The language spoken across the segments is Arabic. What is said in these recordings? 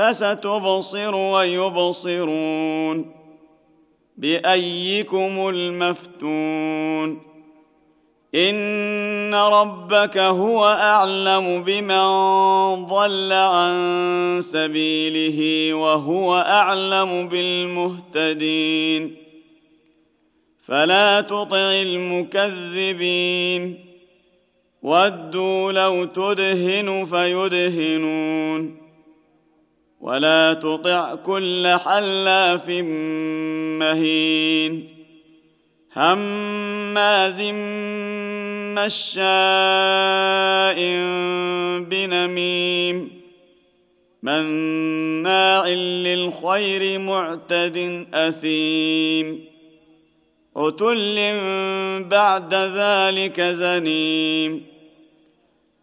فستبصر ويبصرون بأيكم المفتون إن ربك هو أعلم بمن ضل عن سبيله وهو أعلم بالمهتدين فلا تطع المكذبين ودوا لو تدهن فيدهنون ولا تطع كل حلاف مهين هماز مشاء بنميم مناع للخير معتد أثيم عتل بعد ذلك زنيم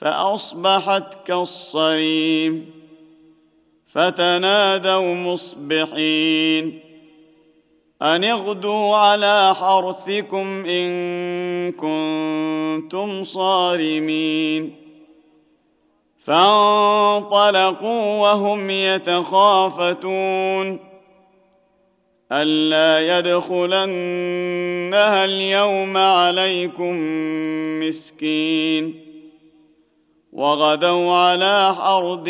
فأصبحت كالصريم. فتنادوا مصبحين. أن اغدوا على حرثكم إن كنتم صارمين. فانطلقوا وهم يتخافتون. ألا يدخلنها اليوم عليكم مسكين. وغدوا على حرد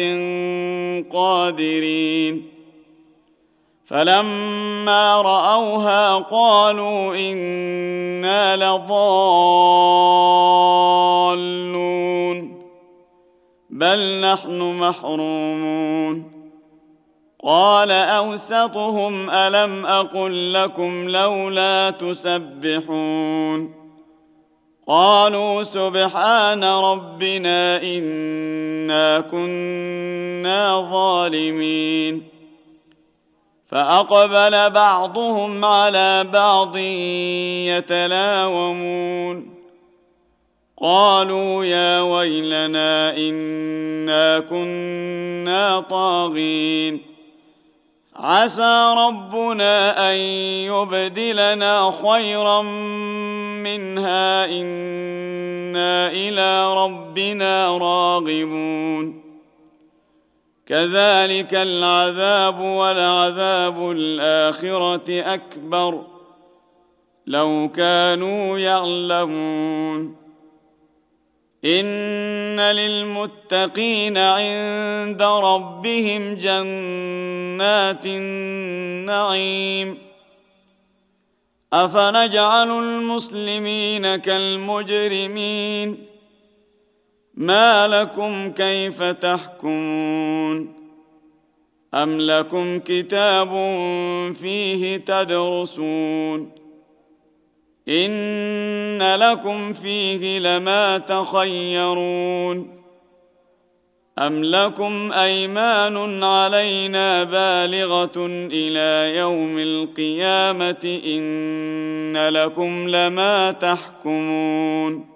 قادرين. فلما رأوها قالوا إنا لضالون بل نحن محرومون. قال أوسطهم ألم أقل لكم لولا تسبحون. قالوا سبحان ربنا إنا كنا ظالمين. فأقبل بعضهم على بعض يتلاومون. قالوا يا ويلنا إنا كنا طاغين. عسى ربنا أن يبدلنا خيرا منها. إنا إلى ربنا راغبون. كذلك العذاب ولعذاب الآخرة أكبر. لو كانوا يعلمون. ان للمتقين عند ربهم جنات النعيم افنجعل المسلمين كالمجرمين ما لكم كيف تحكمون ام لكم كتاب فيه تدرسون ان لكم فيه لما تخيرون ام لكم ايمان علينا بالغه إلى يوم القيامه ان لكم لما تحكمون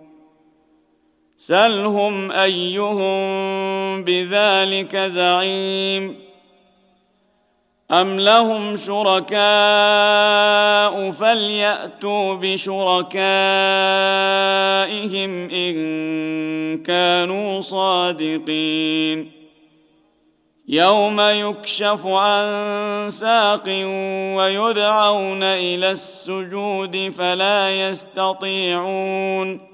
سلهم ايهم بذلك زعيم أم لهم شركاء فليأتوا بشركائهم إن كانوا صادقين يوم يكشف عن ساق ويدعون إلى السجود فلا يستطيعون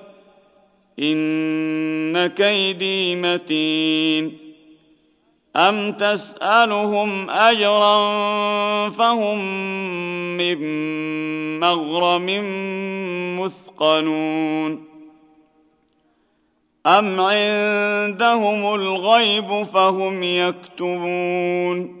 إن كيدي متين. أم تسألهم أجرا فهم من مغرم مثقلون. أم عندهم الغيب فهم يكتبون.